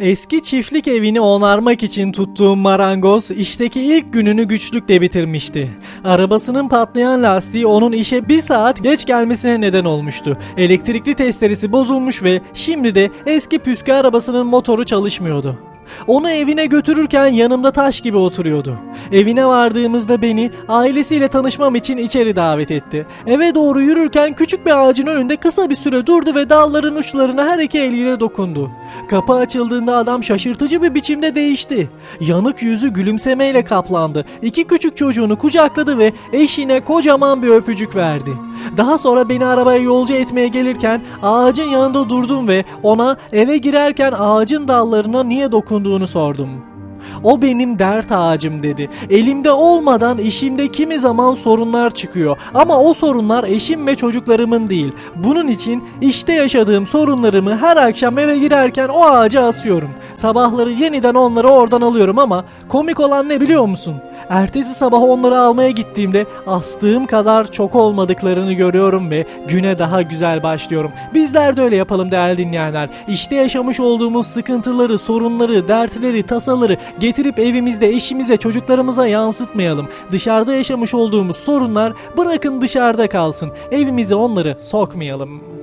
Eski çiftlik evini onarmak için tuttuğum marangoz işteki ilk gününü güçlükle bitirmişti. Arabasının patlayan lastiği onun işe bir saat geç gelmesine neden olmuştu. Elektrikli testeresi bozulmuş ve şimdi de eski püskü arabasının motoru çalışmıyordu. Onu evine götürürken yanımda taş gibi oturuyordu. Evine vardığımızda beni ailesiyle tanışmam için içeri davet etti. Eve doğru yürürken küçük bir ağacın önünde kısa bir süre durdu ve dalların uçlarına her iki eliyle dokundu. Kapı açıldığında adam şaşırtıcı bir biçimde değişti. Yanık yüzü gülümsemeyle kaplandı. İki küçük çocuğunu kucakladı ve eşine kocaman bir öpücük verdi. Daha sonra beni arabaya yolcu etmeye gelirken ağacın yanında durdum ve ona eve girerken ağacın dallarına niye dokunduğunu sordum. O benim dert ağacım dedi. Elimde olmadan işimde kimi zaman sorunlar çıkıyor. Ama o sorunlar eşim ve çocuklarımın değil. Bunun için işte yaşadığım sorunlarımı her akşam eve girerken o ağaca asıyorum. Sabahları yeniden onları oradan alıyorum ama komik olan ne biliyor musun? Ertesi sabah onları almaya gittiğimde astığım kadar çok olmadıklarını görüyorum ve güne daha güzel başlıyorum. Bizler de öyle yapalım değerli dinleyenler. İşte yaşamış olduğumuz sıkıntıları, sorunları, dertleri, tasaları getirip evimizde eşimize, çocuklarımıza yansıtmayalım. Dışarıda yaşamış olduğumuz sorunlar bırakın dışarıda kalsın. Evimize onları sokmayalım.